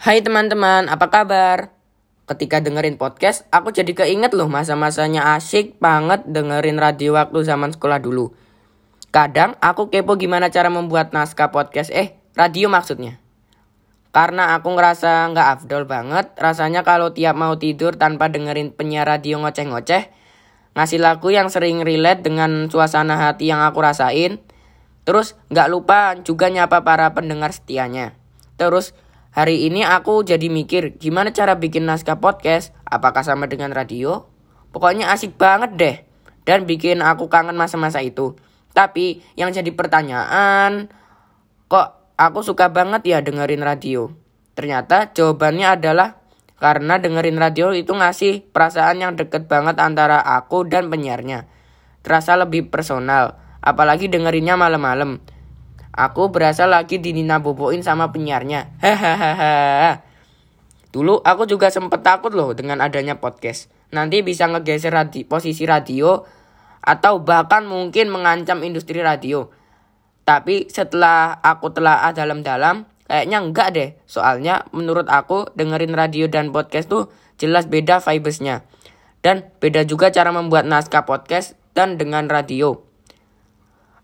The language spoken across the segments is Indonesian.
Hai teman-teman, apa kabar? Ketika dengerin podcast, aku jadi keinget loh masa-masanya asik banget dengerin radio waktu zaman sekolah dulu. Kadang aku kepo gimana cara membuat naskah podcast, eh radio maksudnya. Karena aku ngerasa nggak afdol banget, rasanya kalau tiap mau tidur tanpa dengerin penyiar radio ngoceh-ngoceh, ngasih lagu yang sering relate dengan suasana hati yang aku rasain, terus nggak lupa juga nyapa para pendengar setianya. Terus hari ini aku jadi mikir gimana cara bikin naskah podcast, apakah sama dengan radio? Pokoknya asik banget deh, dan bikin aku kangen masa-masa itu. Tapi yang jadi pertanyaan, kok aku suka banget ya dengerin radio. Ternyata jawabannya adalah karena dengerin radio itu ngasih perasaan yang deket banget antara aku dan penyiarnya. Terasa lebih personal, apalagi dengerinnya malam-malam. Aku berasa lagi dinina boboin sama penyiarnya. Hahaha. Dulu aku juga sempet takut loh dengan adanya podcast. Nanti bisa ngegeser radi posisi radio atau bahkan mungkin mengancam industri radio. Tapi setelah aku telah dalam-dalam, kayaknya enggak deh. Soalnya menurut aku dengerin radio dan podcast tuh jelas beda vibesnya. Dan beda juga cara membuat naskah podcast dan dengan radio.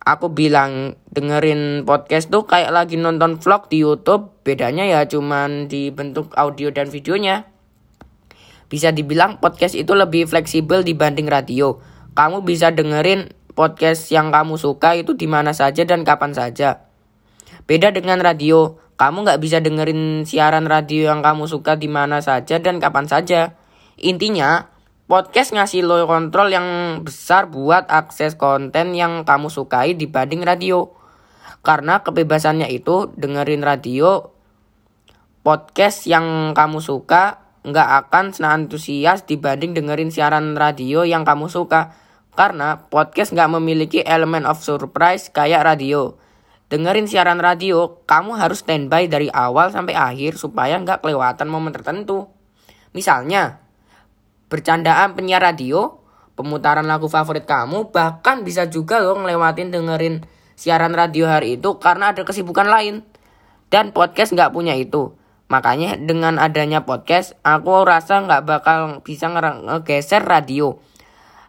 Aku bilang dengerin podcast tuh kayak lagi nonton vlog di YouTube. Bedanya ya cuman di bentuk audio dan videonya. Bisa dibilang podcast itu lebih fleksibel dibanding radio. Kamu bisa dengerin podcast yang kamu suka itu di mana saja dan kapan saja. Beda dengan radio, kamu nggak bisa dengerin siaran radio yang kamu suka di mana saja dan kapan saja. Intinya, podcast ngasih lo kontrol yang besar buat akses konten yang kamu sukai dibanding radio. Karena kebebasannya itu dengerin radio, podcast yang kamu suka nggak akan senantias dibanding dengerin siaran radio yang kamu suka. Karena podcast nggak memiliki elemen of surprise kayak radio. Dengerin siaran radio, kamu harus standby dari awal sampai akhir supaya nggak kelewatan momen tertentu. Misalnya, bercandaan penyiar radio, pemutaran lagu favorit kamu, bahkan bisa juga loh ngelewatin dengerin siaran radio hari itu karena ada kesibukan lain. Dan podcast nggak punya itu. Makanya dengan adanya podcast, aku rasa nggak bakal bisa ngegeser radio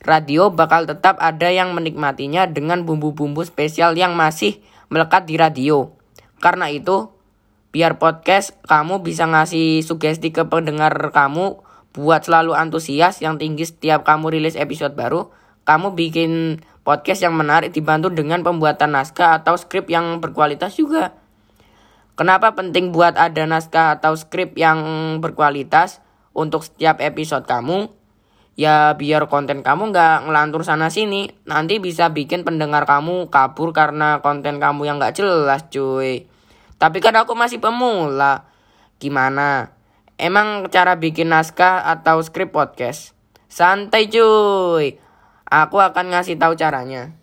radio bakal tetap ada yang menikmatinya dengan bumbu-bumbu spesial yang masih melekat di radio. Karena itu, biar podcast kamu bisa ngasih sugesti ke pendengar kamu buat selalu antusias yang tinggi setiap kamu rilis episode baru, kamu bikin podcast yang menarik dibantu dengan pembuatan naskah atau skrip yang berkualitas juga. Kenapa penting buat ada naskah atau skrip yang berkualitas untuk setiap episode kamu? ya biar konten kamu nggak ngelantur sana sini nanti bisa bikin pendengar kamu kabur karena konten kamu yang nggak jelas cuy tapi kan aku masih pemula gimana emang cara bikin naskah atau skrip podcast santai cuy aku akan ngasih tahu caranya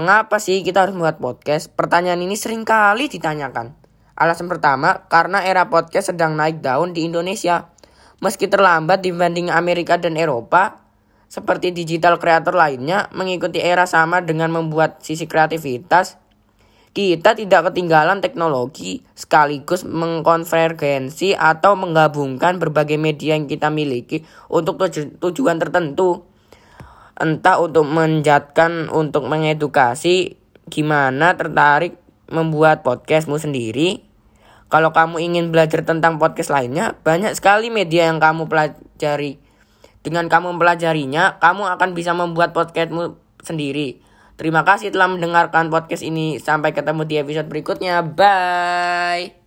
Mengapa sih kita harus membuat podcast? Pertanyaan ini sering kali ditanyakan. Alasan pertama, karena era podcast sedang naik daun di Indonesia. Meski terlambat dibanding Amerika dan Eropa, seperti digital kreator lainnya mengikuti era sama dengan membuat sisi kreativitas, kita tidak ketinggalan teknologi sekaligus mengkonvergensi atau menggabungkan berbagai media yang kita miliki untuk tuju tujuan tertentu. Entah untuk menjatkan, untuk mengedukasi, gimana tertarik membuat podcastmu sendiri, kalau kamu ingin belajar tentang podcast lainnya, banyak sekali media yang kamu pelajari. Dengan kamu mempelajarinya, kamu akan bisa membuat podcastmu sendiri. Terima kasih telah mendengarkan podcast ini. Sampai ketemu di episode berikutnya. Bye.